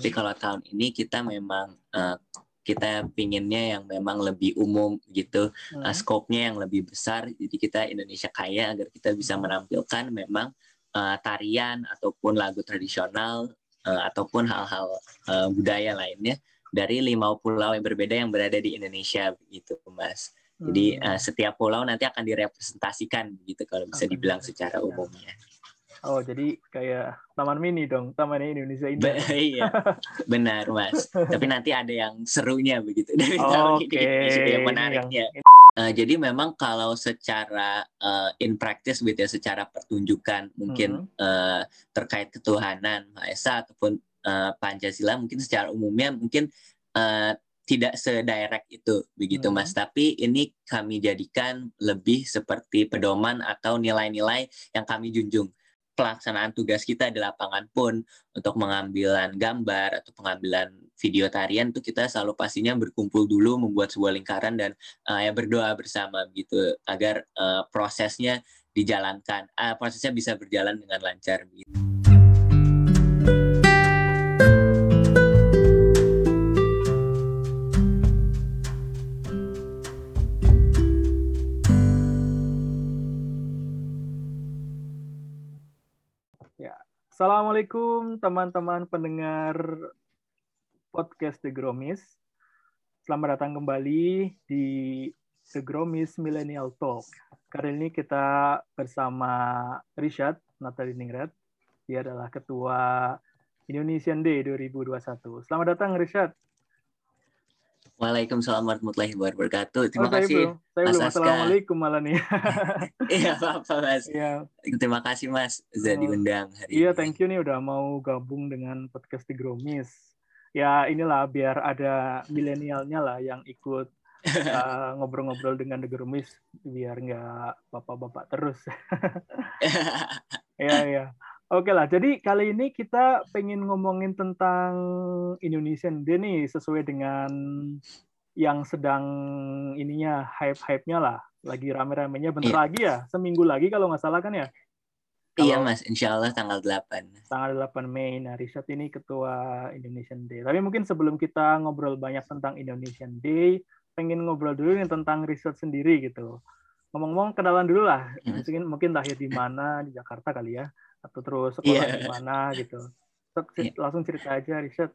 Tapi kalau tahun ini kita memang uh, kita pinginnya yang memang lebih umum gitu, hmm. uh, scope-nya yang lebih besar. Jadi kita Indonesia kaya agar kita bisa hmm. menampilkan memang uh, tarian ataupun lagu tradisional uh, ataupun hal-hal uh, budaya lainnya dari lima pulau yang berbeda yang berada di Indonesia gitu, Mas. Jadi uh, setiap pulau nanti akan direpresentasikan gitu kalau bisa dibilang secara umumnya. Oh, jadi kayak taman mini dong, taman Indonesia ini. Be iya, benar mas. Tapi nanti ada yang serunya begitu dari oh, Oke. Okay. Yang menariknya. Yang... Uh, jadi memang kalau secara uh, in practice gitu ya, secara pertunjukan mungkin hmm. uh, terkait ketuhanan Maha Esa ataupun uh, Pancasila mungkin secara umumnya mungkin uh, tidak sedirect itu begitu hmm. mas tapi ini kami jadikan lebih seperti pedoman atau nilai-nilai yang kami junjung pelaksanaan tugas kita di lapangan pun untuk mengambilan gambar atau pengambilan video tarian itu kita selalu pastinya berkumpul dulu membuat sebuah lingkaran dan uh, ya berdoa bersama gitu agar uh, prosesnya dijalankan uh, prosesnya bisa berjalan dengan lancar gitu. Assalamualaikum teman-teman pendengar podcast The Gromis. Selamat datang kembali di The Gromis Millennial Talk. Kali ini kita bersama Rishad Ningrat. Dia adalah Ketua Indonesian Day 2021. Selamat datang Rishad. Waalaikumsalam warahmatullahi wabarakatuh. Terima oh, saya kasih. Belum. Saya Mas belum. Assalamualaikum malah nih. Iya, apa-apa Mas. Iya. Terima kasih Mas sudah oh. diundang hari Iya, thank you nih udah mau gabung dengan podcast Gromis. Ya, inilah biar ada milenialnya lah yang ikut uh, ngobrol-ngobrol dengan The Gromis biar nggak bapak-bapak terus. Iya, iya. Oke lah, jadi kali ini kita pengen ngomongin tentang Indonesian Day nih sesuai dengan yang sedang ininya hype-hype-nya lah. Lagi rame-ramenya bentar iya. lagi ya, seminggu lagi kalau nggak salah kan ya? Kalau iya mas, insya Allah tanggal 8. Tanggal 8 Mei, nah Richard ini ketua Indonesian Day. Tapi mungkin sebelum kita ngobrol banyak tentang Indonesian Day, pengen ngobrol dulu nih tentang Richard sendiri gitu. Ngomong-ngomong kenalan dulu lah, hmm. mungkin, mungkin lahir di mana, di Jakarta kali ya atau terus sekolah yeah. di mana gitu. Yeah. Langsung cerita aja riset.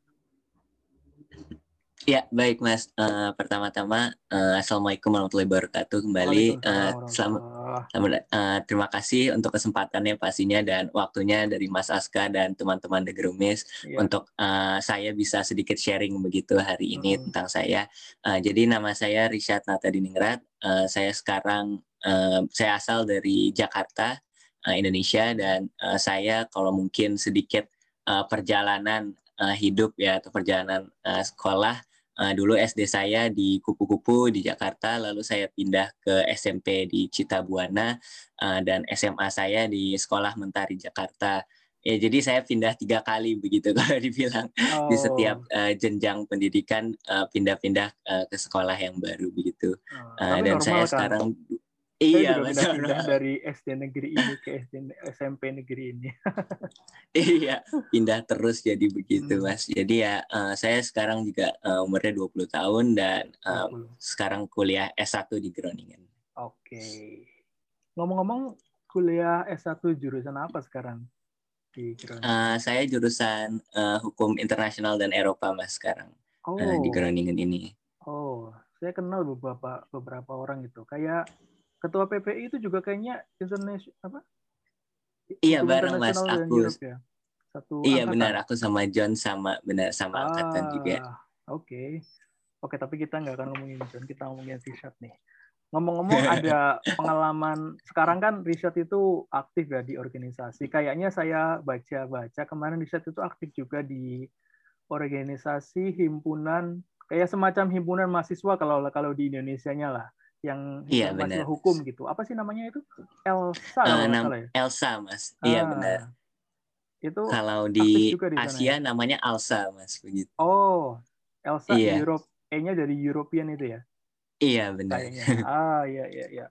Ya baik mas. Uh, pertama-tama uh, assalamualaikum warahmatullahi wabarakatuh kembali. Uh, selamat, selamat uh, terima kasih untuk kesempatannya pastinya dan waktunya dari Mas Aska dan teman-teman The Grumis yeah. untuk uh, saya bisa sedikit sharing begitu hari ini hmm. tentang saya. Uh, jadi nama saya Rishad Nata Diningrat. Uh, saya sekarang uh, saya asal dari Jakarta uh, Indonesia dan uh, saya kalau mungkin sedikit uh, perjalanan uh, hidup ya atau perjalanan uh, sekolah uh, dulu SD saya di Kupu-Kupu di Jakarta lalu saya pindah ke SMP di Citabuana uh, dan SMA saya di Sekolah Mentari Jakarta ya jadi saya pindah tiga kali begitu kalau dibilang oh. di setiap uh, jenjang pendidikan pindah-pindah uh, ke sekolah yang baru begitu uh, dan saya kan? sekarang Iya, saya juga pindah dari SD negeri ini ke SD SMP negeri ini. iya, pindah terus jadi begitu, hmm. Mas. Jadi ya uh, saya sekarang juga uh, umurnya 20 tahun dan uh, sekarang kuliah S1 di Groningen. Oke. Ngomong-ngomong kuliah S1 jurusan apa sekarang? Di Groningen? Uh, saya jurusan uh, Hukum Internasional dan Eropa, Mas, sekarang. Oh. Uh, di Groningen ini. Oh, saya kenal beberapa beberapa orang itu. Kayak ketua PPI itu juga kayaknya internasional apa? Iya bareng Mas aku. Ya? Satu iya angkatan. benar aku sama John sama benar sama ah, angkatan juga. Oke. Okay. Oke, tapi kita nggak akan ngomongin John, kita ngomongin Richard nih. Ngomong-ngomong ada pengalaman sekarang kan Richard itu aktif ya di organisasi. Kayaknya saya baca-baca kemarin Richard itu aktif juga di organisasi himpunan kayak semacam himpunan mahasiswa kalau kalau di Indonesia-nya lah yang iya, benar. hukum gitu. Apa sih namanya itu? Elsa uh, nam ya? Elsa, Mas. Iya, ah, iya benar. Itu kalau di, di Asia ya? namanya Elsa, Mas, begitu. Oh, Elsa iya. Europe. E-nya dari European itu ya? Iya, benar. Kayaknya. Ah, iya iya iya.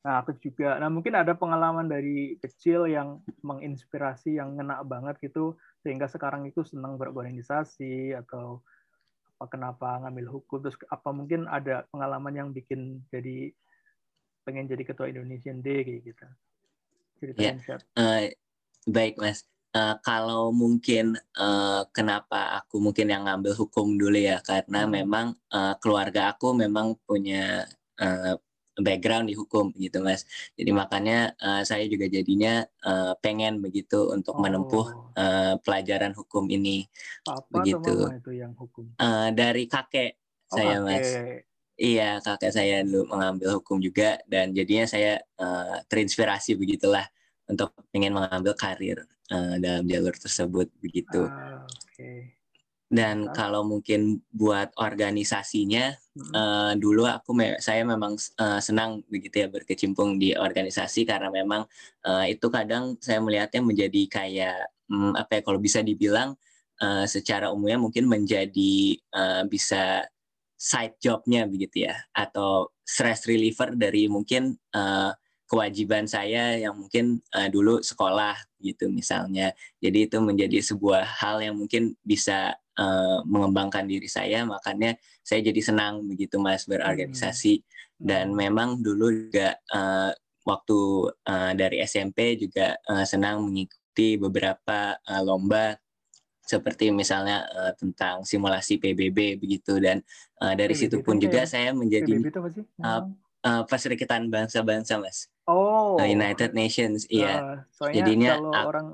Nah, aku juga. Nah, mungkin ada pengalaman dari kecil yang menginspirasi yang ngena banget gitu sehingga sekarang itu senang berorganisasi atau kenapa ngambil hukum terus apa mungkin ada pengalaman yang bikin jadi pengen jadi ketua Indonesian Day kayak gitu ceritain ya. uh, baik mas uh, kalau mungkin uh, kenapa aku mungkin yang ngambil hukum dulu ya karena hmm. memang uh, keluarga aku memang punya uh, background di hukum gitu mas jadi makanya uh, saya juga jadinya uh, pengen begitu untuk oh. menempuh uh, pelajaran hukum ini Papa begitu itu yang hukum uh, dari kakek oh, saya kakek. mas iya kakek saya dulu mengambil hukum juga dan jadinya saya uh, terinspirasi begitulah untuk ingin mengambil karir uh, dalam jalur tersebut begitu. Ah, okay. Dan kalau mungkin buat organisasinya, hmm. uh, dulu aku me saya memang uh, senang begitu ya berkecimpung di organisasi karena memang uh, itu kadang saya melihatnya menjadi kayak um, apa ya kalau bisa dibilang uh, secara umumnya mungkin menjadi uh, bisa side jobnya begitu ya atau stress reliever dari mungkin uh, kewajiban saya yang mungkin uh, dulu sekolah gitu misalnya. Jadi itu menjadi sebuah hal yang mungkin bisa uh, mengembangkan diri saya, makanya saya jadi senang begitu Mas berorganisasi. Hmm. Dan memang dulu juga uh, waktu uh, dari SMP juga uh, senang mengikuti beberapa uh, lomba seperti misalnya uh, tentang simulasi PBB begitu dan uh, dari PBB situ pun juga ya? saya menjadi PBB itu apa sih? Uh, uh, Perserikatan Bangsa-Bangsa, Mas. Oh. United Nations, iya. Uh, Jadinya kalau uh, orang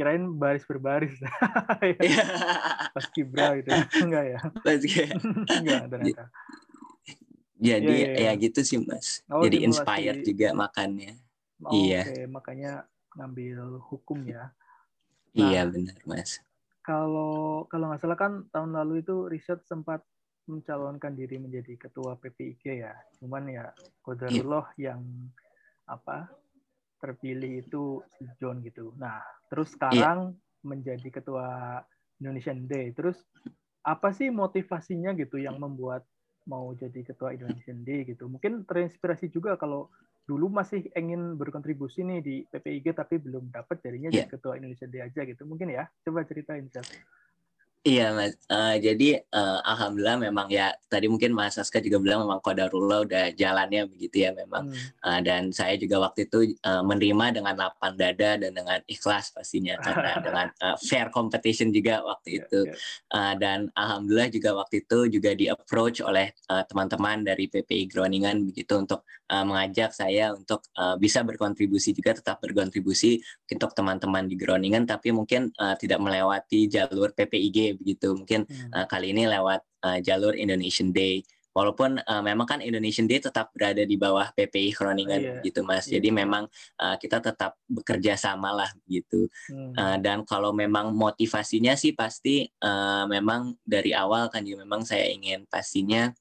kirain baris berbaris. Iya. Pas kibra gitu. Enggak ya? Enggak, ternyata. Jadi ya, ya, ya. ya gitu sih, Mas. Oh, Jadi inspired juga makannya. Oh, iya. Okay. makanya ngambil hukum ya. Iya, nah, iya, benar, Mas. Kalau kalau nggak salah kan tahun lalu itu riset sempat mencalonkan diri menjadi ketua PPIG ya. Cuman ya Kodarullah yeah. yang apa terpilih itu si John gitu. Nah, terus iya. sekarang yeah. menjadi ketua Indonesian Day. Terus apa sih motivasinya gitu yang membuat mau jadi ketua Indonesian Day gitu? Mungkin terinspirasi juga kalau dulu masih ingin berkontribusi nih di PPIG tapi belum dapat jadinya yeah. jadi ketua Indonesian Day aja gitu. Mungkin ya, coba ceritain Chef. Iya mas, uh, jadi uh, alhamdulillah memang ya tadi mungkin Mas Aska juga bilang memang kodarullah udah jalannya begitu ya memang hmm. uh, dan saya juga waktu itu uh, menerima dengan lapang dada dan dengan ikhlas pastinya karena dengan uh, fair competition juga waktu yeah, itu yeah. Uh, dan alhamdulillah juga waktu itu juga di approach oleh teman-teman uh, dari PPI Groningen begitu untuk uh, mengajak saya untuk uh, bisa berkontribusi juga tetap berkontribusi untuk teman-teman di Groningen tapi mungkin uh, tidak melewati jalur PPIG begitu mungkin hmm. uh, kali ini lewat uh, jalur Indonesian Day walaupun uh, memang kan Indonesian Day tetap berada di bawah PPI Groningen oh, yeah. gitu mas yeah. jadi memang uh, kita tetap bekerja sama lah gitu hmm. uh, dan kalau memang motivasinya sih pasti uh, memang dari awal kan juga memang saya ingin pastinya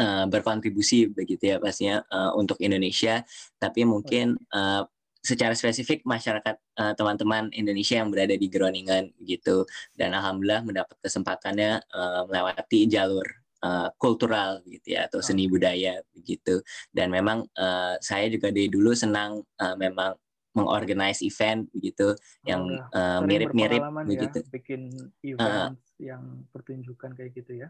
uh, berkontribusi begitu ya pastinya uh, untuk Indonesia tapi mungkin uh, secara spesifik masyarakat uh, teman-teman Indonesia yang berada di Groningen gitu. Dan alhamdulillah mendapat kesempatannya uh, melewati jalur uh, kultural gitu ya atau seni budaya begitu. Dan memang uh, saya juga dari dulu senang uh, memang mengorganize event begitu yang mirip-mirip uh, begitu. ya, bikin event uh, yang pertunjukan kayak gitu ya.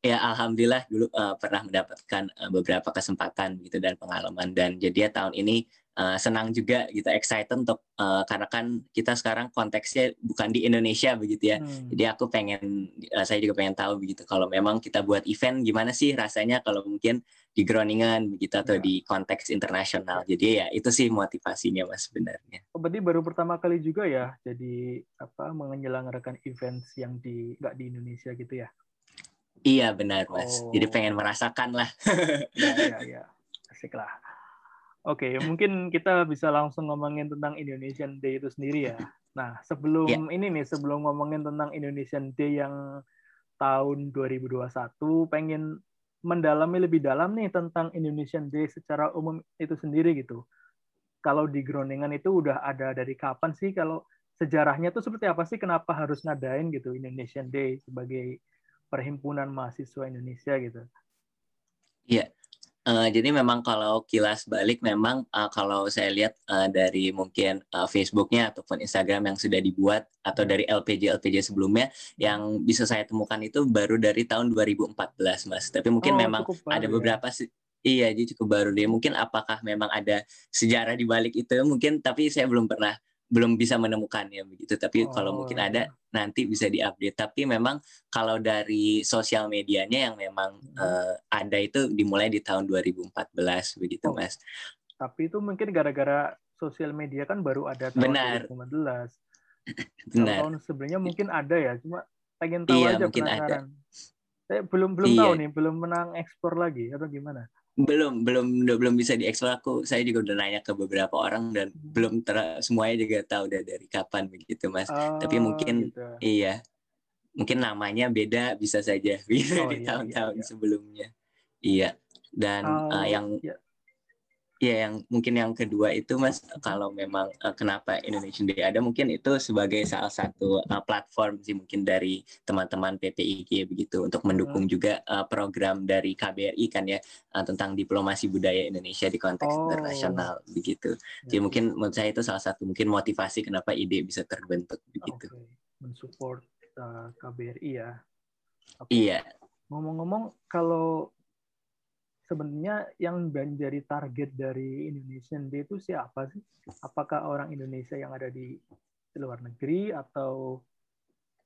Ya alhamdulillah dulu uh, pernah mendapatkan uh, beberapa kesempatan gitu dan pengalaman. Dan jadi ya tahun ini uh, senang juga gitu excited untuk uh, karena kan kita sekarang konteksnya bukan di Indonesia begitu ya hmm. jadi aku pengen uh, saya juga pengen tahu begitu kalau memang kita buat event gimana sih rasanya kalau mungkin di Groningen begitu atau ya. di konteks internasional jadi ya itu sih motivasinya mas sebenarnya oh, berarti baru pertama kali juga ya jadi apa menyelenggarakan events yang di nggak di Indonesia gitu ya Iya benar mas. Oh. Jadi pengen merasakan lah. ya, ya, ya. Asik lah. Oke, mungkin kita bisa langsung ngomongin tentang Indonesian Day itu sendiri ya. Nah, sebelum yeah. ini nih, sebelum ngomongin tentang Indonesian Day yang tahun 2021, pengen mendalami lebih dalam nih tentang Indonesian Day secara umum itu sendiri gitu. Kalau di Groningen itu udah ada dari kapan sih? Kalau sejarahnya tuh seperti apa sih? Kenapa harus ngadain gitu Indonesian Day sebagai perhimpunan mahasiswa Indonesia gitu? Iya, Uh, jadi memang kalau kilas balik memang uh, kalau saya lihat uh, dari mungkin uh, Facebooknya ataupun Instagram yang sudah dibuat atau dari LPG LPG sebelumnya yang bisa saya temukan itu baru dari tahun 2014 mas. Tapi mungkin oh, memang ada ya. beberapa ya? iya jadi cukup baru deh. Mungkin apakah memang ada sejarah di balik itu mungkin tapi saya belum pernah belum bisa menemukannya begitu. Tapi oh, kalau mungkin ada iya. nanti bisa diupdate. Tapi memang kalau dari sosial medianya yang memang uh, ada itu dimulai di tahun 2014 begitu, oh. Mas. Tapi itu mungkin gara-gara sosial media kan baru ada tahun Benar. 2015. Benar. Tahun sebelumnya mungkin ada ya, cuma pengen tahu iya, aja mungkin penasaran. Ada. Saya belum belum iya. tahu nih, belum menang ekspor lagi atau gimana? Belum belum belum bisa diekspor aku saya juga udah nanya ke beberapa orang dan hmm. belum ter semuanya juga tahu udah dari kapan begitu mas oh, tapi mungkin gitu. iya mungkin namanya beda bisa saja bisa oh, di iya, tahun-tahun iya, iya. sebelumnya iya dan oh, uh, yang iya. Ya, yang mungkin yang kedua itu Mas, kalau memang uh, kenapa Indonesian Day ada, mungkin itu sebagai salah satu uh, platform sih mungkin dari teman-teman PPIG begitu untuk mendukung hmm. juga uh, program dari KBRI kan ya uh, tentang diplomasi budaya Indonesia di konteks oh. internasional begitu. Jadi ya. mungkin menurut saya itu salah satu mungkin motivasi kenapa ide bisa terbentuk begitu. Okay. Mensupport uh, KBRI ya. Okay. Iya. Ngomong-ngomong kalau sebenarnya yang menjadi target dari Indonesian Day itu siapa sih? Apakah orang Indonesia yang ada di luar negeri atau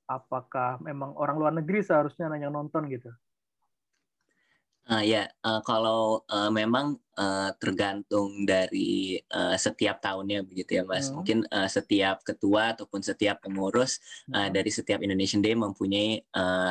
apakah memang orang luar negeri seharusnya nanya nonton gitu? Uh, ya, uh, kalau uh, memang uh, tergantung dari uh, setiap tahunnya begitu ya, Mas. Hmm. Mungkin uh, setiap ketua ataupun setiap pengurus hmm. uh, dari setiap Indonesian Day mempunyai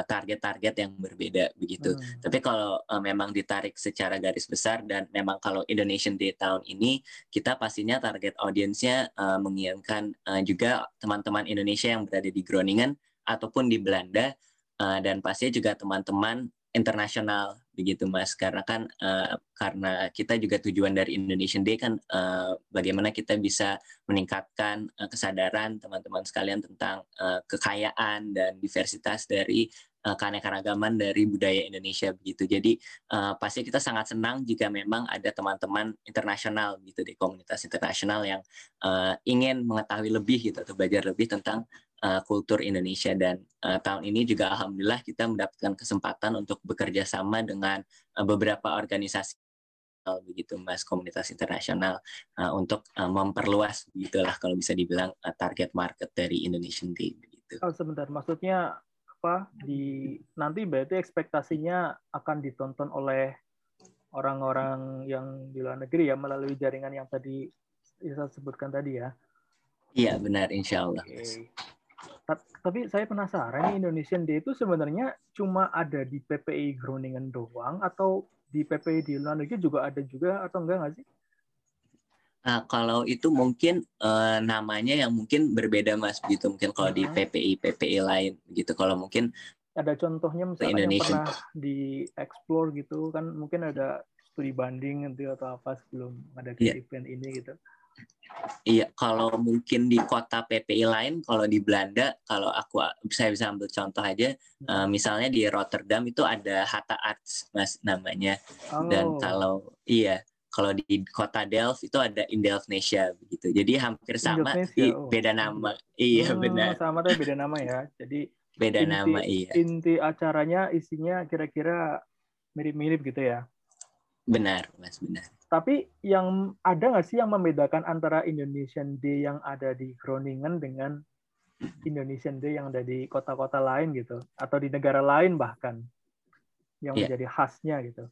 target-target uh, yang berbeda begitu. Hmm. Tapi kalau uh, memang ditarik secara garis besar dan memang kalau Indonesian Day tahun ini kita pastinya target audiensnya uh, menginginkan uh, juga teman-teman Indonesia yang berada di Groningen ataupun di Belanda uh, dan pastinya juga teman-teman internasional begitu mas. Karena kan uh, karena kita juga tujuan dari Indonesian Day kan uh, bagaimana kita bisa meningkatkan uh, kesadaran teman-teman sekalian tentang uh, kekayaan dan diversitas dari uh, keanekaragaman dari budaya Indonesia begitu. Jadi uh, pasti kita sangat senang jika memang ada teman-teman internasional gitu di komunitas internasional yang uh, ingin mengetahui lebih gitu atau belajar lebih tentang uh, kultur Indonesia dan uh, tahun ini juga alhamdulillah kita mendapatkan kesempatan untuk bekerja sama dengan uh, beberapa organisasi begitu mas komunitas internasional uh, untuk uh, memperluas gitulah kalau bisa dibilang uh, target market dari Indonesian Day begitu. Oh, sebentar maksudnya apa di nanti berarti ekspektasinya akan ditonton oleh orang-orang yang di luar negeri ya melalui jaringan yang tadi saya sebutkan tadi ya. Iya benar insya Allah. Okay. Tapi saya penasaran Indonesian Day itu sebenarnya cuma ada di PPI Groningen doang atau di PPI di luar negeri juga ada juga atau enggak nggak sih? Nah, kalau itu mungkin uh, namanya yang mungkin berbeda Mas gitu. Mungkin kalau di PPI PPI lain gitu. Kalau mungkin ada contohnya misalnya Indonesia. yang pernah di explore gitu kan mungkin ada studi banding nanti atau apa sebelum ada yeah. event ini gitu. Iya, kalau mungkin di kota PPI lain, kalau di Belanda, kalau aku saya bisa ambil contoh aja, uh, misalnya di Rotterdam itu ada Hatta Arts, mas namanya. Oh. Dan kalau iya, kalau di kota Delft itu ada Indelfnesia begitu. Jadi hampir sama, i, oh. beda nama. Iya hmm, benar. Sama tapi beda nama ya. Jadi beda inti, nama iya. Inti acaranya isinya kira-kira mirip-mirip gitu ya. Benar, mas benar. Tapi yang ada nggak sih yang membedakan antara Indonesian Day yang ada di Groningen dengan Indonesian Day yang ada di kota-kota lain gitu, atau di negara lain bahkan yang yeah. menjadi khasnya gitu?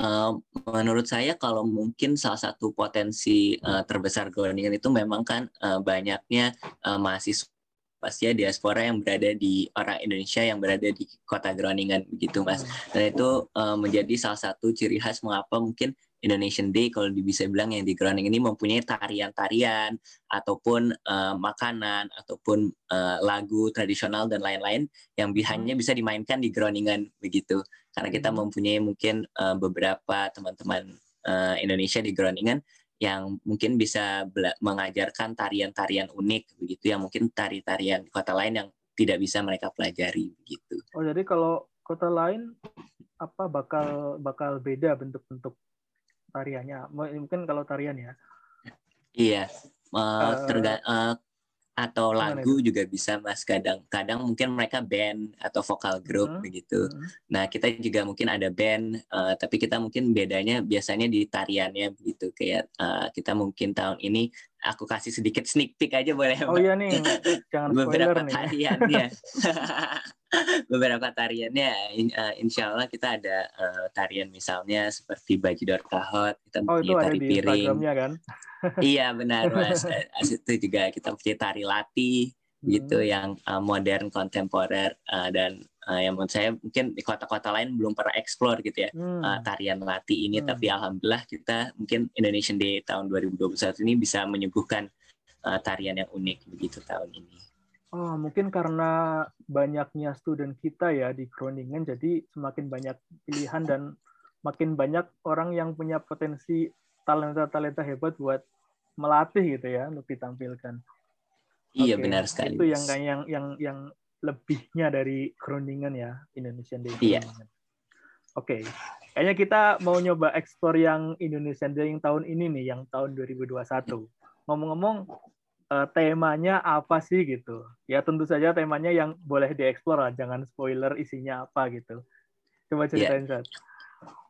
Uh, menurut saya kalau mungkin salah satu potensi uh, terbesar Groningen itu memang kan uh, banyaknya uh, mahasiswa pasti ya diaspora yang berada di orang Indonesia yang berada di kota Groningen begitu mas hmm. dan itu uh, menjadi salah satu ciri khas mengapa mungkin Indonesian Day kalau bisa bilang yang di Groningen ini mempunyai tarian-tarian ataupun uh, makanan ataupun uh, lagu tradisional dan lain-lain yang hanya bisa dimainkan di Groningen begitu karena kita hmm. mempunyai mungkin uh, beberapa teman-teman uh, Indonesia di Groningen yang mungkin bisa mengajarkan tarian-tarian unik begitu yang mungkin tari-tarian kota lain yang tidak bisa mereka pelajari begitu. Oh jadi kalau kota lain apa bakal bakal beda bentuk-bentuk tariannya. Mungkin kalau tarian ya. Iya. Uh, terga uh, atau lagu juga bisa mas kadang-kadang mungkin mereka band atau vokal grup hmm. begitu hmm. nah kita juga mungkin ada band uh, tapi kita mungkin bedanya biasanya di tariannya begitu kayak uh, kita mungkin tahun ini aku kasih sedikit sneak peek aja boleh oh iya nih jangan beberapa nih. tariannya beberapa tariannya uh, insya Allah kita ada uh, tarian misalnya seperti bajidor kahot kita oh, itu tari piring kan? iya benar mas itu juga kita punya tari latih hmm. gitu yang uh, modern kontemporer uh, dan uh, yang menurut saya mungkin di kota-kota lain belum pernah explore gitu ya hmm. uh, tarian latih ini hmm. tapi alhamdulillah kita mungkin Indonesian Day tahun 2021 ini bisa menyuguhkan uh, tarian yang unik begitu tahun ini. Oh, mungkin karena banyaknya student kita ya di Groningen, jadi semakin banyak pilihan dan makin banyak orang yang punya potensi talenta-talenta hebat buat melatih gitu ya untuk ditampilkan. Iya okay. benar sekali. Itu yang yang yang yang lebihnya dari Groningen ya Indonesian Day. Iya. Oke, okay. kayaknya kita mau nyoba ekspor yang Indonesian Day yang tahun ini nih, yang tahun 2021. Ngomong-ngomong, uh, temanya apa sih gitu? Ya tentu saja temanya yang boleh dieksplor lah, jangan spoiler isinya apa gitu. Coba ceritain yeah.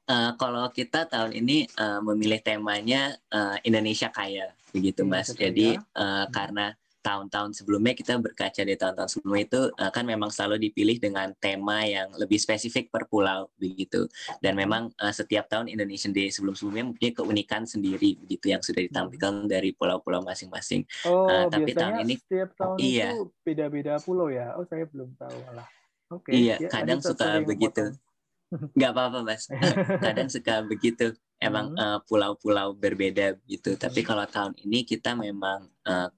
Uh, kalau kita tahun ini uh, memilih temanya uh, Indonesia Kaya, begitu Mas. Indonesia Jadi uh, karena tahun-tahun sebelumnya kita berkaca di tahun-tahun sebelumnya itu uh, kan memang selalu dipilih dengan tema yang lebih spesifik per pulau begitu. Dan memang uh, setiap tahun Indonesian Day sebelum-sebelumnya mempunyai keunikan sendiri begitu yang sudah ditampilkan dari pulau-pulau masing-masing. Oh, uh, tapi tahun ini setiap tahun iya. itu beda-beda pulau ya. Oh, saya belum tahu lah. Oke. Okay. Iya, ya, kadang suka begitu. Nggak apa-apa mas kadang suka begitu emang hmm. uh, pulau-pulau berbeda gitu tapi kalau tahun ini kita memang uh,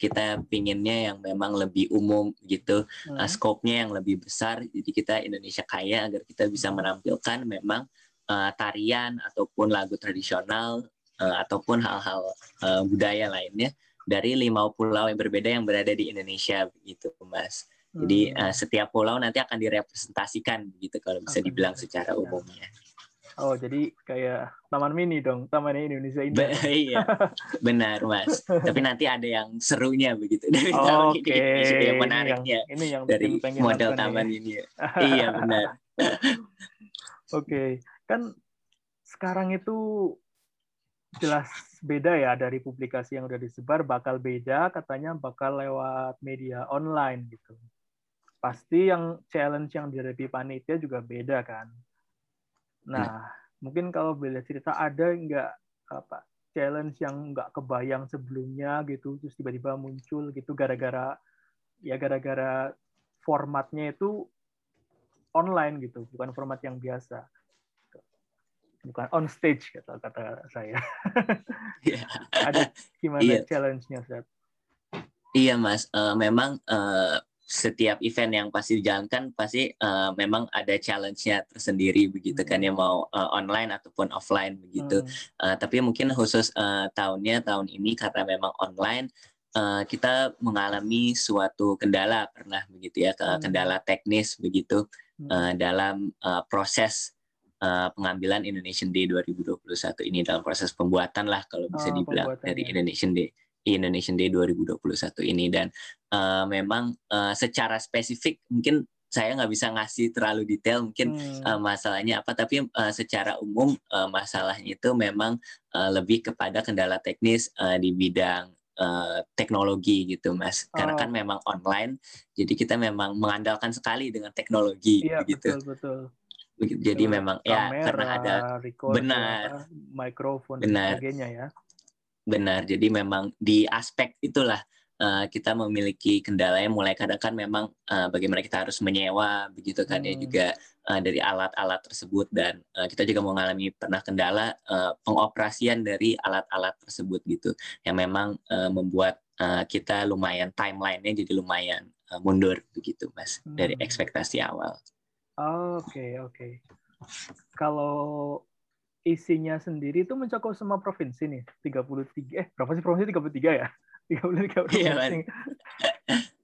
kita pinginnya yang memang lebih umum gitu hmm. uh, scope-nya yang lebih besar. Jadi kita Indonesia kaya agar kita bisa menampilkan memang uh, tarian ataupun lagu tradisional uh, ataupun hal-hal uh, budaya lainnya dari lima pulau yang berbeda yang berada di Indonesia begitu mas. Jadi uh, setiap pulau nanti akan direpresentasikan begitu kalau bisa dibilang secara umumnya. Oh, jadi kayak taman mini dong, taman Indonesia ini. Be iya, benar mas. Tapi nanti ada yang serunya begitu dari oh, taman okay. ini, yang menariknya ini yang, ini yang dari model taman ya. ini. iya benar. Oke, okay. kan sekarang itu jelas beda ya dari publikasi yang udah disebar bakal beda katanya bakal lewat media online gitu pasti yang challenge yang dihadapi panitia juga beda kan. Nah, hmm. mungkin kalau boleh cerita ada nggak apa challenge yang nggak kebayang sebelumnya gitu, terus tiba-tiba muncul gitu gara-gara ya gara-gara formatnya itu online gitu, bukan format yang biasa. Bukan on stage kata kata saya. Yeah. ada gimana yeah. challenge-nya, Seth? Iya, Mas. Uh, memang uh, setiap event yang pasti dijalankan pasti uh, memang ada challenge-nya tersendiri begitu kan ya mau uh, online ataupun offline begitu. Hmm. Uh, tapi mungkin khusus uh, tahunnya tahun ini karena memang online uh, kita mengalami suatu kendala pernah begitu ya hmm. kendala teknis begitu uh, dalam uh, proses uh, pengambilan Indonesian Day 2021 ini dalam proses pembuatan lah kalau bisa oh, dibilang dari Indonesian Day. Indonesian Day 2021 ini. Dan uh, memang uh, secara spesifik mungkin saya nggak bisa ngasih terlalu detail mungkin hmm. uh, masalahnya apa. Tapi uh, secara umum uh, masalahnya itu memang uh, lebih kepada kendala teknis uh, di bidang uh, teknologi gitu mas. Karena kan oh. memang online jadi kita memang mengandalkan sekali dengan teknologi iya, gitu. betul betul. Jadi memang ya, Kamera, ya karena ada benar. mikrofon benar. sebagainya ya benar jadi memang di aspek itulah uh, kita memiliki kendala yang mulai kadang kan memang uh, bagaimana kita harus menyewa begitu kan ya, hmm. ya juga uh, dari alat-alat tersebut dan uh, kita juga mengalami pernah kendala uh, pengoperasian dari alat-alat tersebut gitu yang memang uh, membuat uh, kita lumayan timelinenya jadi lumayan uh, mundur begitu mas hmm. dari ekspektasi awal. Oke okay, oke. Okay. Kalau isinya sendiri itu mencakup semua provinsi nih 33 eh berapa sih provinsi 33 ya 33 provinsi. Iya,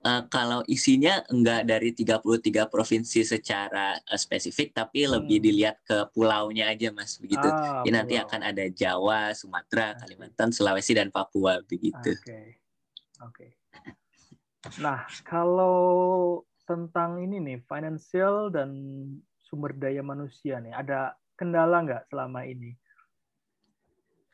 Uh, kalau isinya enggak dari 33 provinsi secara uh, spesifik, tapi hmm. lebih dilihat ke pulaunya aja, Mas, begitu. Ah, Jadi nanti akan ada Jawa, Sumatera, Kalimantan, Sulawesi, dan Papua, begitu. Oke, okay. oke. Okay. Nah, kalau tentang ini nih, financial dan sumber daya manusia nih, ada kendala nggak selama ini?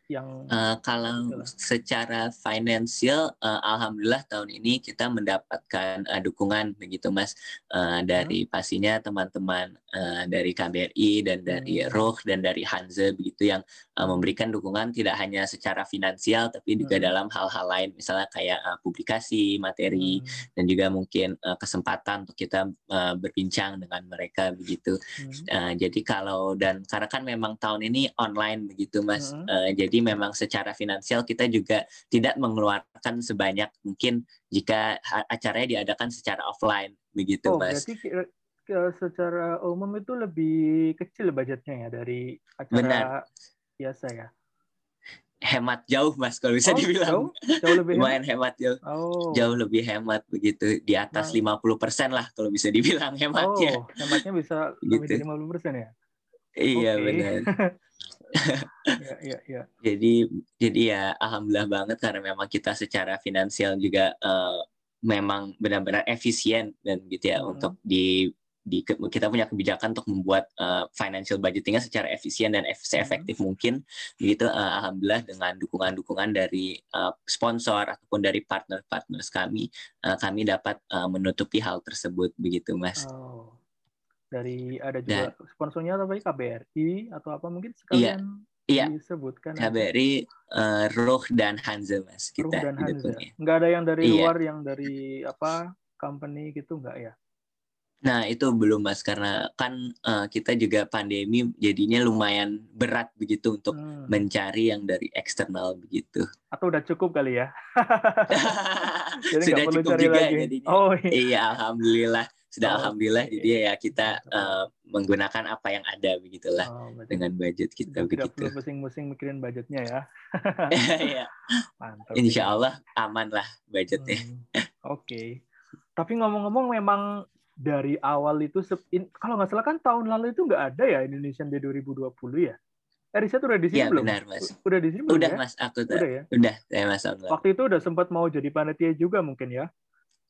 Yang uh, kalau itulah. secara finansial uh, alhamdulillah tahun ini kita mendapatkan uh, dukungan begitu Mas uh, dari hmm. pastinya teman-teman uh, dari KBRI dan dari hmm. Roh dan dari Hanze begitu yang uh, memberikan dukungan tidak hanya secara finansial tapi juga hmm. dalam hal-hal lain misalnya kayak uh, publikasi materi hmm. dan juga mungkin uh, kesempatan untuk kita uh, berbincang dengan mereka begitu hmm. uh, jadi kalau dan karena kan memang tahun ini online begitu Mas hmm. uh, jadi jadi memang secara finansial kita juga tidak mengeluarkan sebanyak mungkin jika acaranya diadakan secara offline begitu oh, mas. Berarti secara umum itu lebih kecil budgetnya ya dari acara Benar. biasa ya. Hemat jauh mas kalau bisa oh, dibilang. Jauh, jauh lebih lumayan hemat, jauh. Oh. Jauh lebih hemat begitu di atas nah. 50% lah kalau bisa dibilang hematnya. Oh, hematnya bisa gitu. lebih dari 50% ya. Iya okay. benar. ya, ya, ya. Jadi jadi ya alhamdulillah banget karena memang kita secara finansial juga uh, memang benar-benar efisien dan gitu ya hmm. untuk di di kita punya kebijakan untuk membuat uh, financial budgetingnya secara efisien dan ef efektif hmm. mungkin gitu uh, alhamdulillah dengan dukungan-dukungan dari uh, sponsor ataupun dari partner-partner kami uh, kami dapat uh, menutupi hal tersebut begitu mas. Oh dari ada juga Dan, sponsornya apa KBRI atau apa mungkin sekalian iya, iya. disebutkan KBRI uh, Roh dan Hanze mas kita Roh dan Hanze. nggak ada yang dari iya. luar yang dari apa company gitu nggak ya Nah itu belum mas karena kan uh, kita juga pandemi jadinya lumayan berat begitu untuk hmm. mencari yang dari eksternal begitu. Atau udah cukup kali ya? Jadi Sudah cukup juga lagi. jadinya. Oh iya. iya alhamdulillah sudah oh, alhamdulillah okay. jadi ya kita uh, menggunakan apa yang ada begitulah oh, dengan budget kita tidak begitu. perlu pusing-pusing mikirin budgetnya ya. Iya. Mantap. Insya Allah aman lah budgetnya. Hmm, Oke. Okay. Tapi ngomong-ngomong memang dari awal itu kalau nggak salah kan tahun lalu itu nggak ada ya Indonesian Day 2020 ya? Eh, riset udah di sini ya, belum? benar, Mas. Udah di sini belum Udah, ya? Mas. Aku udah, ya? udah, saya Mas. Waktu itu udah sempat mau jadi panitia juga mungkin ya?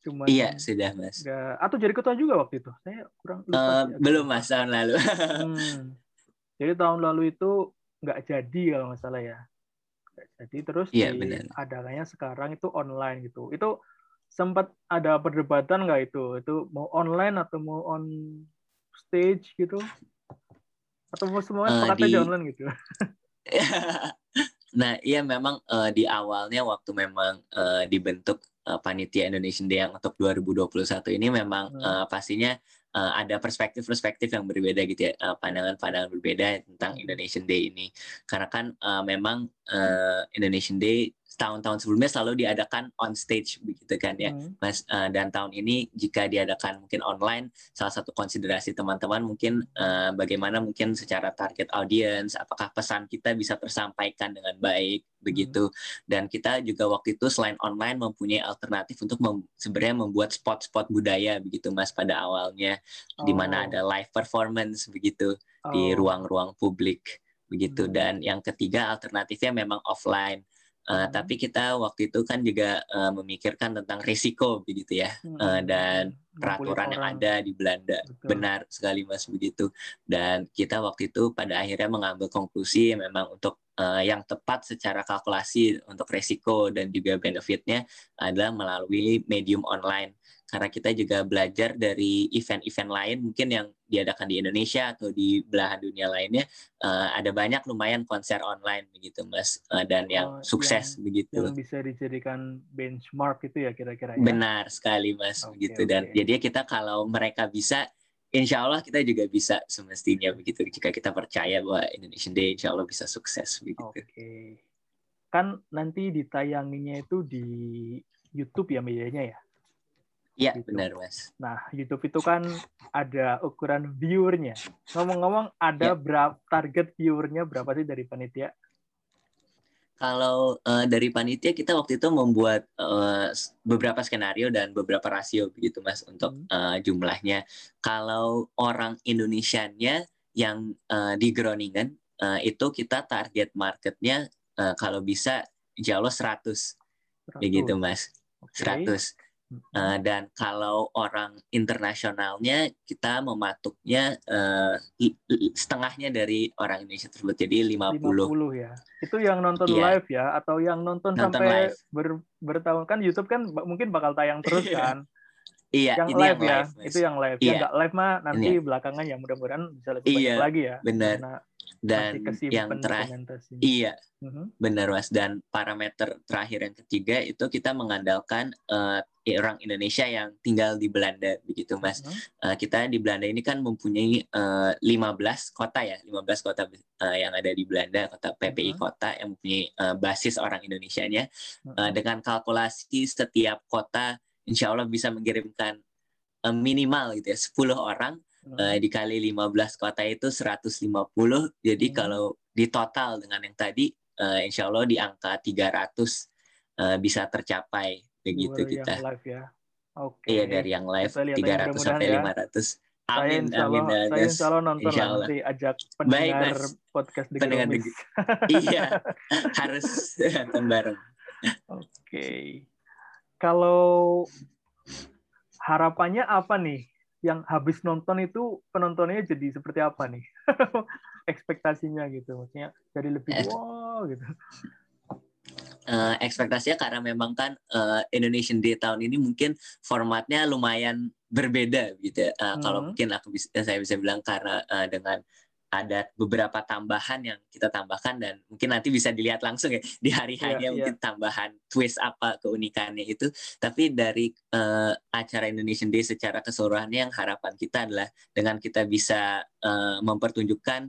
Cuman iya sudah mas. Gak, atau jadi ketua juga waktu itu? Saya kurang lupa. Uh, belum mas tahun lalu. hmm. Jadi tahun lalu itu nggak jadi kalau nggak salah ya. Jadi terus iya, di, adanya sekarang itu online gitu. Itu sempat ada perdebatan nggak itu? Itu mau online atau mau on stage gitu? Atau mau semuanya uh, sepakat di... aja online gitu? nah iya memang uh, di awalnya waktu memang uh, dibentuk uh, panitia Indonesian Day yang untuk 2021 ini memang hmm. uh, pastinya uh, ada perspektif-perspektif yang berbeda gitu ya, pandangan-pandangan uh, berbeda tentang Indonesian Day ini. Karena kan uh, memang uh, Indonesian Day tahun-tahun sebelumnya selalu diadakan on stage begitu kan ya hmm. mas uh, dan tahun ini jika diadakan mungkin online salah satu konsiderasi teman-teman mungkin uh, bagaimana mungkin secara target audience apakah pesan kita bisa tersampaikan dengan baik begitu hmm. dan kita juga waktu itu selain online mempunyai alternatif untuk mem sebenarnya membuat spot-spot budaya begitu mas pada awalnya oh. di mana oh. ada live performance begitu oh. di ruang-ruang publik begitu hmm. dan yang ketiga alternatifnya memang offline Uh, tapi kita waktu itu kan juga uh, memikirkan tentang risiko begitu ya. Hmm. uh, dan peraturan yang ada di Belanda. Betul. benar sekali mas begitu. Dan kita waktu itu pada akhirnya mengambil konklusi memang untuk uh, yang tepat secara kalkulasi untuk risiko dan juga benefitnya adalah melalui medium online karena kita juga belajar dari event-event lain mungkin yang diadakan di Indonesia atau di belahan dunia lainnya uh, ada banyak lumayan konser online begitu mas uh, dan yang oh, sukses yang, begitu yang bisa dijadikan benchmark itu ya kira-kira ya? benar sekali mas okay, begitu dan okay. jadi kita kalau mereka bisa Insya Allah kita juga bisa semestinya begitu jika kita percaya bahwa Indonesian Day Insya Allah bisa sukses begitu. Oke, okay. kan nanti ditayanginya itu di YouTube ya medianya ya? Iya gitu. benar mas. Nah YouTube itu kan ada ukuran viewernya. Ngomong-ngomong ada ya. berapa target viewernya berapa sih dari panitia? kalau uh, dari panitia kita waktu itu membuat uh, beberapa skenario dan beberapa rasio begitu mas untuk uh, jumlahnya. Kalau orang Indonesianya yang uh, di Groningen uh, itu kita target marketnya uh, kalau bisa Allah 100, 100. begitu mas. Okay. 100. Uh, dan kalau orang internasionalnya kita mematuknya uh, setengahnya dari orang Indonesia tersebut jadi 50. 50 ya. Itu yang nonton yeah. live ya atau yang nonton, nonton sampai ber, bertahun kan YouTube kan mungkin bakal tayang terus iya. kan. Iya, yang ini live yang ya. Live, itu yang live. Iya. Yang nggak live mah nanti ini. belakangan ya mudah-mudahan bisa lebih iya, banyak lagi ya. Benar. Karena dan yang terakhir iya uh-huh. benar mas dan parameter terakhir yang ketiga itu kita mengandalkan uh, orang Indonesia yang tinggal di Belanda begitu mas uh-huh. uh, kita di Belanda ini kan mempunyai uh, eh, 15 kota ya 15 kota uh, yang ada di Belanda kota PPI uh-huh. kota yang mempunyai uh, basis orang Indonesia-nya uh-huh. uh, dengan kalkulasi setiap kota insya Allah bisa mengirimkan uh, minimal gitu ya 10 orang uh, dikali 15 kota itu 150 jadi hmm. kalau di total dengan yang tadi uh, insya Allah di angka 300 uh, bisa tercapai begitu Dua kita yang live ya Oke. Okay. Iya dari yang live 300 sampai ya. 500. Amin, saya amin. Allah, saya insya Allah nonton insya Allah. nanti ajak pendengar Baik, podcast di pendengar di, Iya, harus nonton bareng. Oke. Okay. Kalau harapannya apa nih yang habis nonton itu penontonnya jadi seperti apa nih? Ekspektasinya gitu, maksudnya jadi lebih wow gitu. Uh, ekspektasinya karena memang kan uh, Indonesian Day tahun ini mungkin formatnya lumayan berbeda gitu. Uh, hmm. Kalau mungkin aku bisa saya bisa bilang karena uh, dengan ada beberapa tambahan yang kita tambahkan dan mungkin nanti bisa dilihat langsung ya di hari hanya yeah, mungkin yeah. tambahan twist apa keunikannya itu tapi dari uh, acara Indonesian Day secara keseluruhannya yang harapan kita adalah dengan kita bisa uh, mempertunjukkan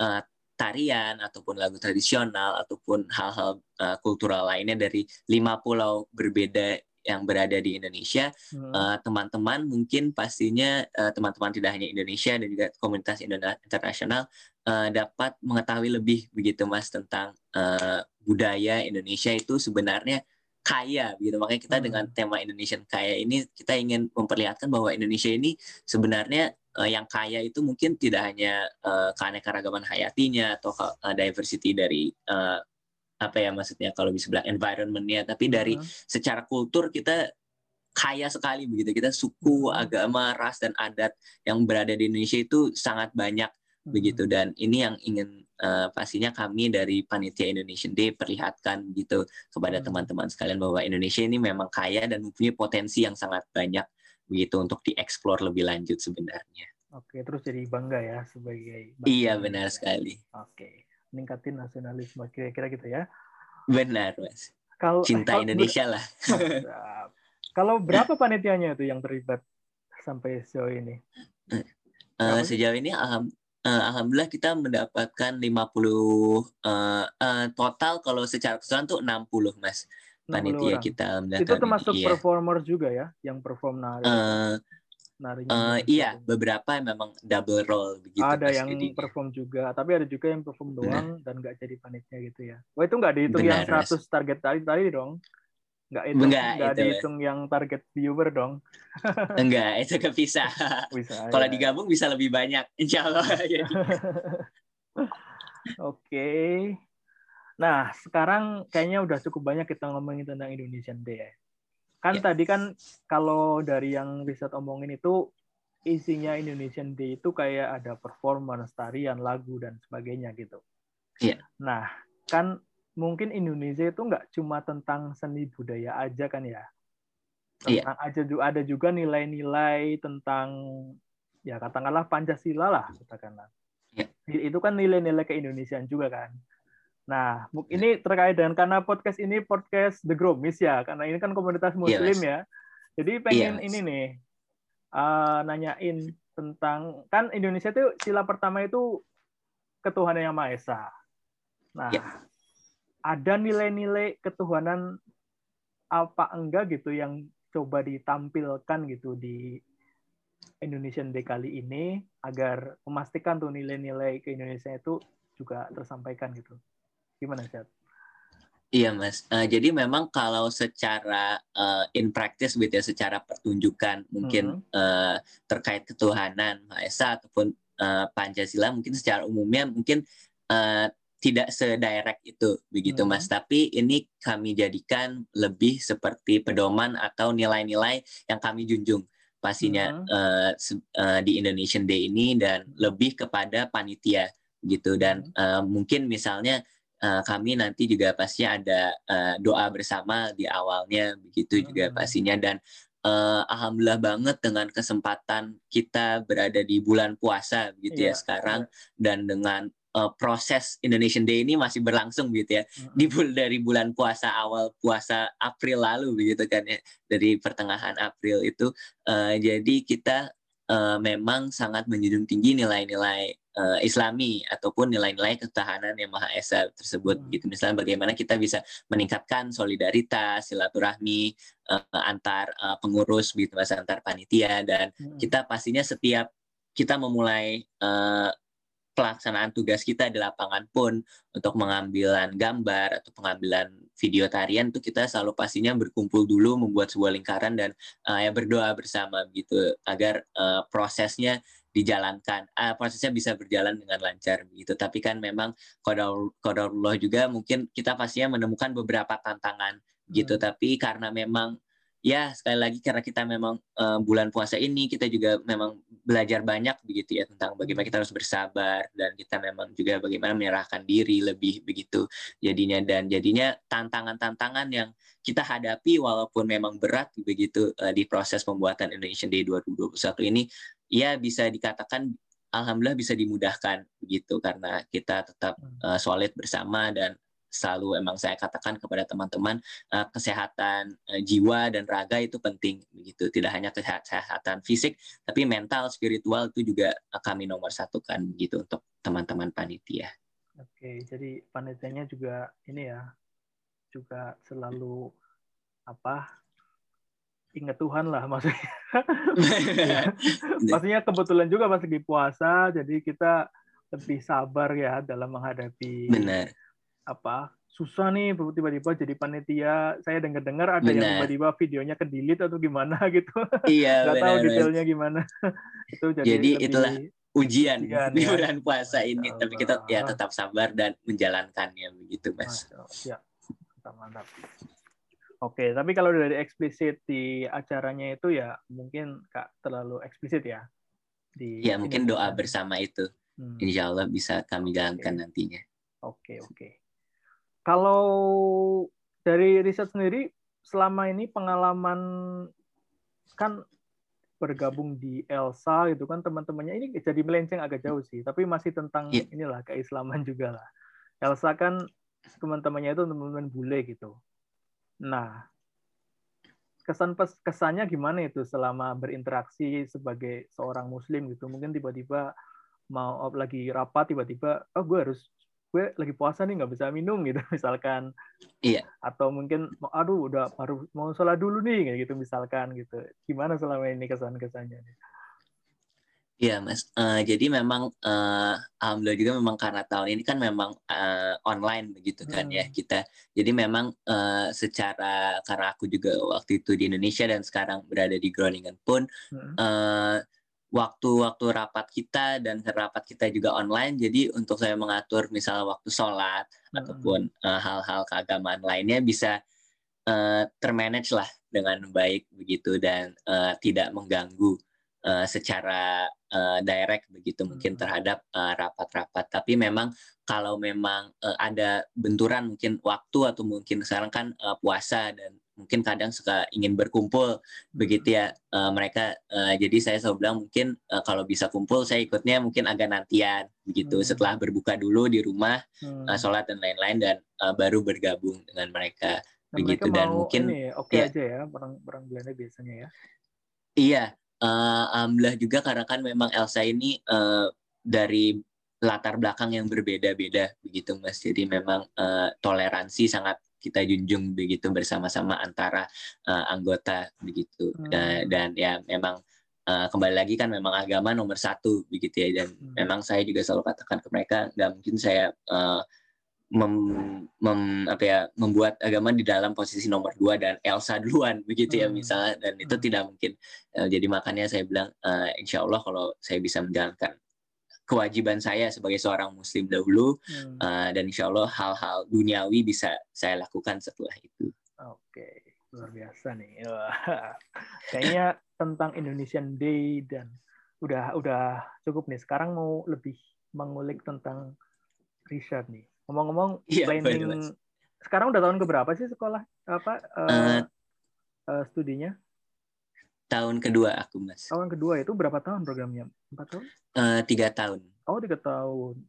uh, tarian ataupun lagu tradisional ataupun hal-hal uh, kultural lainnya dari lima pulau berbeda yang berada di Indonesia, hmm. uh, teman-teman mungkin pastinya uh, teman-teman tidak hanya Indonesia dan juga komunitas internasional uh, dapat mengetahui lebih begitu mas tentang uh, budaya Indonesia itu sebenarnya kaya gitu makanya kita hmm. dengan tema Indonesian kaya ini kita ingin memperlihatkan bahwa Indonesia ini sebenarnya uh, yang kaya itu mungkin tidak hanya uh, keanekaragaman hayatinya atau uh, diversity dari uh, apa ya maksudnya kalau bisa bilang environmentnya tapi dari uh-huh. secara kultur kita kaya sekali begitu kita suku uh-huh. agama ras dan adat yang berada di Indonesia itu sangat banyak uh-huh. begitu dan ini yang ingin uh, pastinya kami dari panitia Indonesian Day perlihatkan gitu kepada teman-teman sekalian bahwa Indonesia ini memang kaya dan mempunyai potensi yang sangat banyak begitu untuk dieksplor lebih lanjut sebenarnya. Oke, terus jadi bangga ya sebagai bangga Iya, benar sekali. Oke meningkatin nasionalisme kira-kira gitu ya. Benar mas. Kalau cinta kalau Indonesia lah. Kalau berapa panitianya itu yang terlibat sampai sejauh ini? Uh, sejauh ini alham, uh, alhamdulillah kita mendapatkan 50 uh, uh, total kalau secara keseluruhan tuh 60 mas panitia kita itu termasuk iya. performer juga ya yang perform nari? Uh, narinya. Uh, iya, beberapa memang double role begitu. Ada yang jadinya. perform juga, tapi ada juga yang perform doang Benar. dan nggak jadi panitia gitu ya. Wah itu nggak dihitung Benar, yang 100 mas. target tadi tadi dong? Nggak itu nggak, nggak dihitung yang target viewer dong? Enggak, itu nggak bisa. bisa Kalau ya. digabung bisa lebih banyak, insya Allah. Oke. Okay. Nah, sekarang kayaknya udah cukup banyak kita ngomongin tentang Indonesian Day ya. Kan yeah. tadi kan kalau dari yang riset omongin itu isinya Indonesian Day itu kayak ada performance, tarian, lagu dan sebagainya gitu. Iya. Yeah. Nah, kan mungkin Indonesia itu nggak cuma tentang seni budaya aja kan ya. Iya. Tentang yeah. aja ada juga nilai-nilai tentang ya katakanlah Pancasila lah katakanlah. Yeah. Itu kan nilai-nilai keindonesiaan juga kan. Nah, ini terkait dengan karena podcast ini podcast The Gromis ya, karena ini kan komunitas iya, Muslim yes. ya. Jadi pengen yes. Iya, ini nih uh, nanyain tentang kan Indonesia itu sila pertama itu ketuhanan yang maha esa. Nah, yeah. ada nilai-nilai ketuhanan apa enggak gitu yang coba ditampilkan gitu di Indonesian Day kali ini agar memastikan tuh nilai-nilai ke Indonesia itu juga tersampaikan gitu. Gimana, Syed? Iya mas, uh, jadi memang kalau secara uh, in practice gitu ya, secara pertunjukan mungkin hmm. uh, terkait ketuhanan Maha Esa ataupun uh, Pancasila mungkin secara umumnya mungkin uh, tidak sedirect itu begitu hmm. mas. Tapi ini kami jadikan lebih seperti pedoman atau nilai-nilai yang kami junjung pastinya hmm. uh, uh, di Indonesian Day ini dan lebih kepada panitia gitu dan uh, mungkin misalnya uh, kami nanti juga pastinya ada uh, doa bersama di awalnya begitu hmm. juga pastinya dan uh, alhamdulillah banget dengan kesempatan kita berada di bulan puasa gitu yeah. ya sekarang dan dengan uh, proses Indonesian Day ini masih berlangsung gitu ya hmm. di bul dari bulan puasa awal puasa April lalu begitu kan ya dari pertengahan April itu uh, jadi kita uh, memang sangat menjunjung tinggi nilai-nilai uh, Islami ataupun nilai-nilai ketahanan yang Maha Esa tersebut hmm. gitu misalnya bagaimana kita bisa meningkatkan solidaritas silaturahmi uh, antar uh, pengurus gitu mas antar panitia dan hmm. kita pastinya setiap kita memulai uh, pelaksanaan tugas kita di lapangan pun untuk mengambilan gambar atau pengambilan video tarian itu kita selalu pastinya berkumpul dulu membuat sebuah lingkaran dan uh, ya berdoa bersama gitu agar uh, prosesnya dijalankan. Uh, prosesnya bisa berjalan dengan lancar begitu. Tapi kan memang kodarullah juga mungkin kita pastinya menemukan beberapa tantangan gitu. Hmm. tapi karena memang ya sekali lagi karena kita memang uh, bulan puasa ini kita juga memang belajar banyak begitu ya tentang bagaimana kita harus bersabar dan kita memang juga bagaimana menyerahkan diri lebih begitu jadinya. Dan jadinya tantangan-tantangan yang kita hadapi walaupun memang berat begitu uh, di proses pembuatan Indonesian Day 2021 ini ya bisa dikatakan alhamdulillah bisa dimudahkan begitu. Karena kita tetap uh, solid bersama dan selalu emang saya katakan kepada teman-teman uh, kesehatan uh, jiwa dan raga itu penting begitu. Tidak hanya kesehatan fisik tapi mental spiritual itu juga uh, kami nomor satu kan begitu untuk teman-teman panitia. Oke jadi panitianya juga ini ya juga selalu apa ingat Tuhan lah maksudnya. Maksudnya kebetulan juga pas lagi puasa, jadi kita lebih sabar ya dalam menghadapi Benar. apa susah nih tiba-tiba jadi panitia. Saya dengar-dengar ada Benar. yang tiba-tiba videonya ke delete atau gimana gitu. Iya. Gak tahu detailnya gimana. itu jadi, jadi lebih, itulah ujian, ujian di ya. bulan puasa ini. Allah. Tapi kita ya tetap sabar dan menjalankannya begitu, Mas. Ya, mantap mantap. Oke, tapi kalau dari eksplisit di acaranya itu ya mungkin kak terlalu eksplisit ya. Di ya mungkin doa kan. bersama itu, hmm. insya Allah bisa kami jalankan okay. nantinya. Oke oke. Kalau dari riset sendiri selama ini pengalaman kan bergabung di Elsa gitu kan teman-temannya ini jadi melenceng agak jauh sih, tapi masih tentang yeah. inilah keislaman juga lah. Elsa kan teman-temannya itu teman-teman bule gitu Nah, kesan pes kesannya gimana itu selama berinteraksi sebagai seorang muslim gitu? Mungkin tiba-tiba mau lagi rapat tiba-tiba oh gue harus gue lagi puasa nih nggak bisa minum gitu misalkan. Iya. Atau mungkin aduh udah baru mau sholat dulu nih kayak gitu misalkan gitu. Gimana selama ini kesan kesannya Iya mas, uh, jadi memang uh, alhamdulillah juga memang karena tahun ini kan memang uh, online begitu kan ya hmm. ya kita. Jadi memang uh, secara karena aku juga waktu itu di Indonesia dan sekarang berada di Groningen pun hmm. uh, waktu-waktu rapat kita dan rapat kita juga online. Jadi untuk saya mengatur misalnya waktu sholat hmm. ataupun hal-hal uh, keagamaan lainnya bisa uh, termanage lah dengan baik begitu dan uh, tidak mengganggu uh, secara uh, direct begitu mungkin hmm. terhadap rapat rapat-rapat. Tapi memang kalau memang uh, ada benturan mungkin waktu atau mungkin sekarang kan uh, puasa dan mungkin kadang suka ingin berkumpul begitu ya uh, mereka uh, jadi saya selalu bilang mungkin uh, kalau bisa kumpul saya ikutnya mungkin agak nantian begitu hmm. setelah berbuka dulu di rumah hmm. uh, sholat dan lain-lain dan uh, baru bergabung dengan mereka dan begitu mereka dan mungkin oke okay ya, aja ya orang orang Belanda biasanya ya iya uh, alhamdulillah juga karena kan memang Elsa ini uh, dari latar belakang yang berbeda-beda begitu Mas. Jadi memang uh, toleransi sangat kita junjung begitu bersama-sama antara uh, anggota begitu hmm. dan, dan ya memang uh, kembali lagi kan memang agama nomor satu begitu ya dan hmm. memang saya juga selalu katakan ke mereka nggak mungkin saya uh, mem, mem, apa ya membuat agama di dalam posisi nomor dua dan Elsa duluan begitu ya hmm. misalnya dan itu hmm. tidak mungkin uh, jadi makanya saya bilang uh, insya Allah kalau saya bisa menjalankan kewajiban saya sebagai seorang muslim dahulu hmm. uh, dan insya Allah hal-hal duniawi bisa saya lakukan setelah itu. Oke luar biasa nih. Kayaknya tentang Indonesian Day dan udah udah cukup nih. Sekarang mau lebih mengulik tentang Richard nih. Ngomong-ngomong ya, planning sekarang udah tahun keberapa sih sekolah apa uh, uh, uh, studinya? Tahun kedua aku mas. Tahun kedua itu berapa tahun programnya? Empat tahun? Uh, tiga tahun. Oh tiga tahun.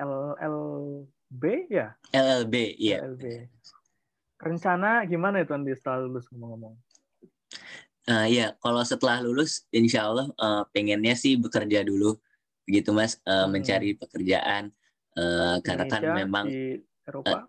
LLB ya? LLB iya. LLB. Rencana gimana itu nanti setelah lulus ngomong-ngomong? Uh, ya kalau setelah lulus, insya Allah uh, pengennya sih bekerja dulu, begitu mas, uh, hmm. mencari pekerjaan Uh, karena kan memang di Eropa. Uh,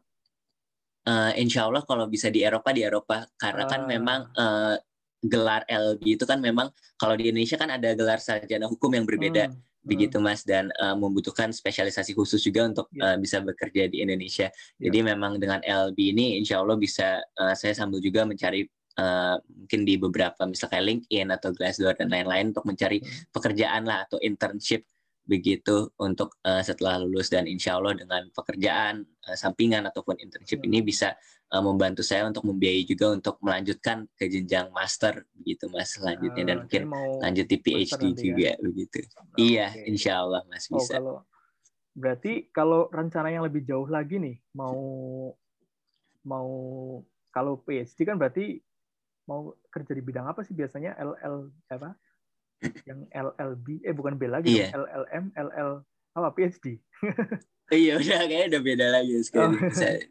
uh, insya Allah kalau bisa di Eropa di Eropa karena uh. kan memang uh, gelar LB itu kan memang kalau di Indonesia kan ada gelar sarjana hukum yang berbeda hmm. begitu hmm. mas dan uh, membutuhkan spesialisasi khusus juga untuk yeah. uh, bisa bekerja di Indonesia. Yeah. Jadi memang dengan LB ini insya Allah bisa uh, saya sambil juga mencari uh, mungkin di beberapa misalnya LinkedIn atau Glassdoor dan lain-lain untuk mencari hmm. pekerjaan lah atau internship begitu untuk uh, setelah lulus dan insya Allah dengan pekerjaan uh, sampingan ataupun internship ini bisa uh, membantu saya untuk membiayai juga untuk melanjutkan ke jenjang master begitu mas selanjutnya dan uh, mungkin lanjut di PhD juga ya? begitu okay. iya insya Allah mas oh, bisa. Oh, kalau berarti kalau rencana yang lebih jauh lagi nih mau mau kalau PhD kan berarti mau kerja di bidang apa sih biasanya LL apa yang LLB eh bukan B lagi yeah. LLM LL apa PhD iya udah kayaknya udah beda lagi sekarang oh. Saya,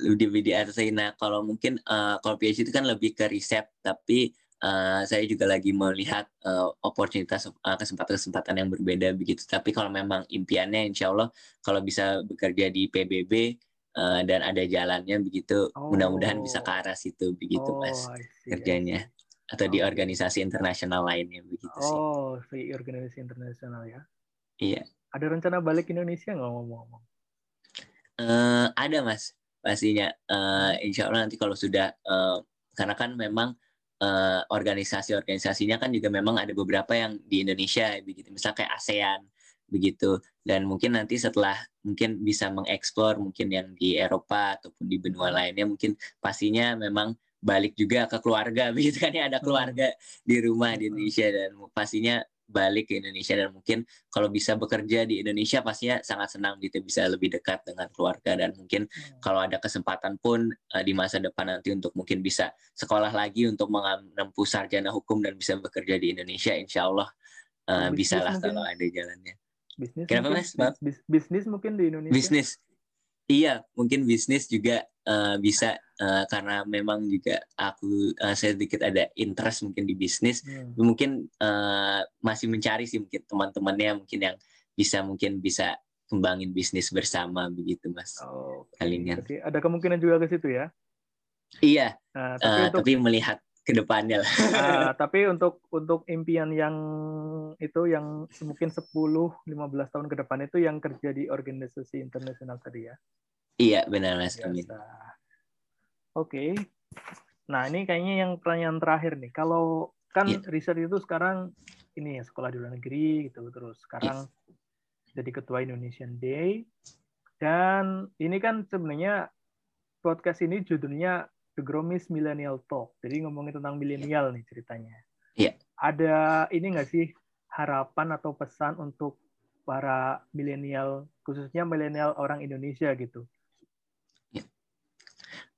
lebih di nah kalau mungkin uh, kalau PhD itu kan lebih ke riset tapi uh, saya juga lagi melihat uh, oportunitas uh, kesempatan-kesempatan yang berbeda begitu tapi kalau memang impiannya insya Allah kalau bisa bekerja di PBB uh, dan ada jalannya begitu oh. mudah-mudahan bisa ke arah situ begitu oh, mas kerjanya atau di organisasi internasional lainnya begitu sih. Oh, di organisasi internasional ya? Iya. Ada rencana balik Indonesia nggak ngomong-ngomong? Uh, ada mas, pastinya. Uh, insya Allah nanti kalau sudah, uh, karena kan memang uh, organisasi-organisasinya kan juga memang ada beberapa yang di Indonesia begitu, misalnya kayak ASEAN begitu. Dan mungkin nanti setelah mungkin bisa mengeksplor mungkin yang di Eropa ataupun di benua lainnya, mungkin pastinya memang balik juga ke keluarga begitu kan ya ada keluarga di rumah di. Indonesia dan pastinya balik ke Indonesia dan mungkin kalau bisa bekerja di Indonesia pastinya sangat senang gitu bisa lebih dekat dengan keluarga dan mungkin hmm. kalau ada kesempatan pun uh, di masa depan nanti untuk mungkin bisa sekolah lagi untuk menempuh sarjana hukum dan bisa bekerja di Indonesia insya Allah uh, bisa lah kalau ada jalannya. Bisnis Kenapa mungkin, mas? Bisnis mungkin di Indonesia. Bisnis Iya, mungkin bisnis juga uh, bisa uh, karena memang juga aku uh, saya sedikit ada interest mungkin di bisnis. Hmm. Mungkin uh, masih mencari sih mungkin teman-temannya mungkin yang bisa mungkin bisa kembangin bisnis bersama begitu, Mas. Oh, kalinya. ada kemungkinan juga ke situ ya? Iya. Nah, tapi, uh, untuk... tapi melihat ke depannya lah. Uh, tapi untuk untuk impian yang itu yang mungkin 10 15 tahun ke depan itu yang kerja di organisasi internasional tadi ya. Iya, benar Mas. Amin. Oke. Okay. Nah, ini kayaknya yang pertanyaan terakhir nih. Kalau kan yeah. riset itu sekarang ini ya sekolah di luar negeri gitu terus sekarang yeah. jadi ketua Indonesian Day dan ini kan sebenarnya podcast ini judulnya The Gromis Millennial Talk. Jadi ngomongin tentang milenial nih ceritanya. Iya. Yeah. Ada ini nggak sih harapan atau pesan untuk para milenial, khususnya milenial orang Indonesia gitu? Ya.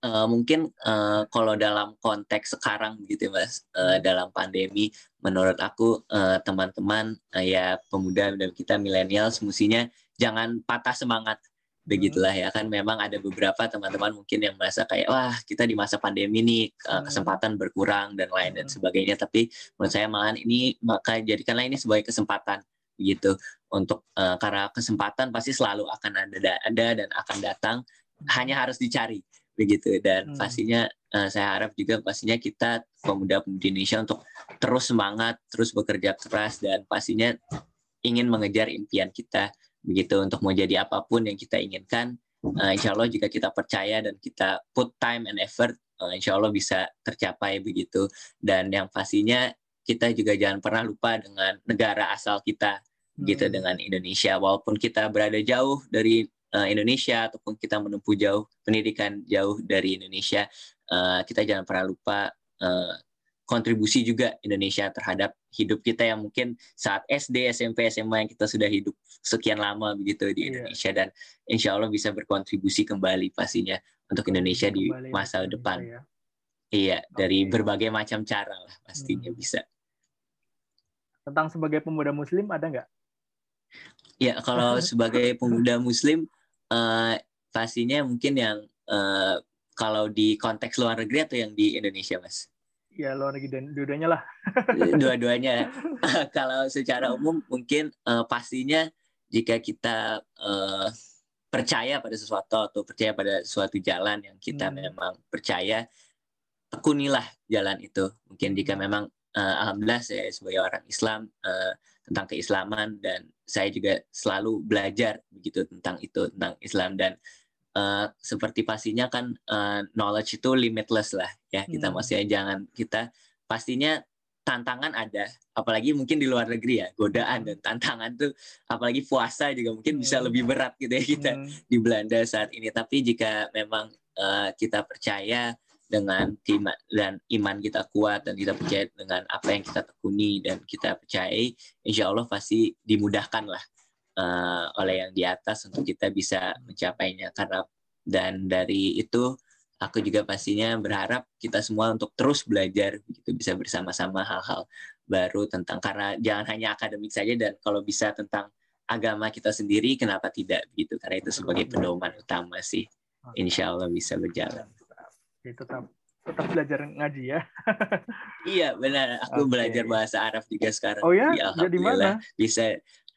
Uh, mungkin uh, kalau dalam konteks sekarang gitu mas, uh, dalam pandemi, menurut aku teman-teman uh, ya pemuda dan kita milenial semestinya jangan patah semangat begitulah ya kan memang ada beberapa teman-teman mungkin yang merasa kayak wah kita di masa pandemi nih hmm. kesempatan berkurang dan lain dan hmm. sebagainya tapi menurut saya malahan ini maka jadikanlah ini sebagai kesempatan gitu untuk uh, karena kesempatan pasti selalu akan ada ada dan akan datang hanya harus dicari begitu dan hmm. pastinya uh, saya harap juga pastinya kita pemuda-pemudi Indonesia untuk terus semangat terus bekerja keras dan pastinya ingin mengejar impian kita begitu untuk mau jadi apa pun yang kita inginkan uh, insya Allah jika kita percaya dan kita put time and effort, uh, insya Allah bisa tercapai begitu. Dan yang pastinya kita juga jangan pernah lupa dengan negara asal kita, gitu, hmm. gitu dengan Indonesia. Walaupun kita berada jauh dari uh, Indonesia ataupun kita menempuh jauh pendidikan jauh dari Indonesia, uh, kita jangan pernah lupa uh, kontribusi juga Indonesia terhadap hidup kita yang mungkin saat SD, SMP, SMA yang kita sudah hidup sekian lama begitu di iya. Indonesia dan insya Allah bisa berkontribusi kembali pastinya untuk Indonesia di masa depan. Ya. Iya, okay. dari berbagai macam cara lah pastinya hmm. bisa. Tentang sebagai pemuda Muslim ada nggak? Ya, kalau sebagai pemuda Muslim uh, pastinya mungkin yang uh, kalau di konteks luar negeri atau yang di Indonesia, Mas? Ya luar negeri dan dua-duanya lah. dua-duanya. Kalau secara umum mungkin uh, pastinya jika kita uh, percaya pada sesuatu atau percaya pada suatu jalan yang kita hmm. memang percaya, tekunilah jalan itu. Mungkin jika hmm. memang uh, alhamdulillah saya sebagai orang Islam uh, tentang keislaman dan saya juga selalu belajar begitu tentang itu tentang Islam dan uh, seperti pastinya kan uh, knowledge itu limitless lah ya kita hmm. masih jangan kita pastinya tantangan ada apalagi mungkin di luar negeri ya godaan dan tantangan tuh apalagi puasa juga mungkin bisa hmm. lebih berat gitu ya kita hmm. di Belanda saat ini tapi jika memang uh, kita percaya dengan iman dan iman kita kuat dan kita percaya dengan apa yang kita tekuni dan kita percayai insya Allah pasti dimudahkan lah uh, oleh yang di atas untuk kita bisa mencapainya. Karena dan dari itu aku juga pastinya berharap kita semua untuk terus belajar gitu bisa bersama-sama hal-hal baru tentang karena jangan hanya akademik saja dan kalau bisa tentang agama kita sendiri kenapa tidak gitu karena itu sebagai pedoman utama sih. Insya Allah bisa berjalan. Tetap tetap belajar ngaji ya. Iya benar. Aku okay. belajar bahasa Arab juga sekarang. Oh ya, ya jadi mana? bisa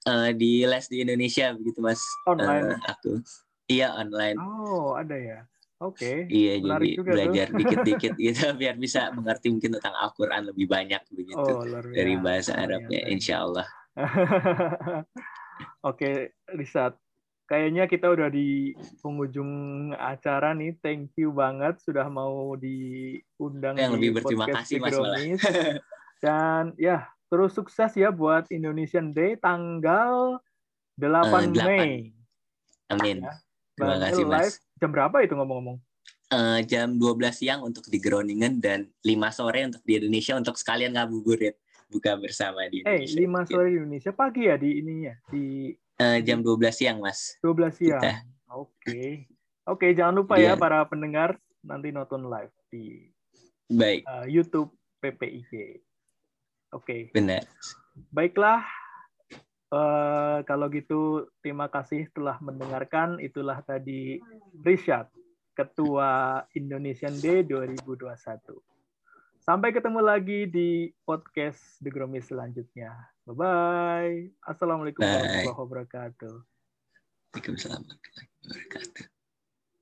uh, di les di Indonesia begitu mas online uh, aku iya online oh ada ya Oke. Okay. Iya, Menarik jadi belajar dikit-dikit gitu biar bisa mengerti mungkin tentang Al-Qur'an lebih banyak begitu oh, dari bahasa Arabnya insya Allah. Oke, Risat. Kayaknya kita udah di penghujung acara nih. Thank you banget sudah mau diundang Yang di lebih berterima kasih Mas Dan ya, Terus sukses ya buat Indonesian Day tanggal 8, uh, 8. Mei. Amin. Ya. Terima kasih Mas. Jam berapa itu ngomong-ngomong? Uh, jam 12 siang untuk di Groningen dan 5 sore untuk di Indonesia untuk sekalian ngabuburit buka bersama di eh, Indonesia. Eh, 5 sore di Indonesia pagi ya di ininya di uh, jam 12 siang, Mas. 12 siang. Oke. Oke, okay. okay, jangan lupa yeah. ya iya. para pendengar nanti nonton live di Baik. Uh, YouTube PPIG. Oke. Okay. Benar. Baiklah. Uh, kalau gitu terima kasih telah mendengarkan. Itulah tadi Rishad, Ketua Indonesian Day 2021. Sampai ketemu lagi di podcast The Gromis selanjutnya. Bye-bye. Assalamualaikum warahmatullahi wabarakatuh. Waalaikumsalam warahmatullahi wabarakatuh.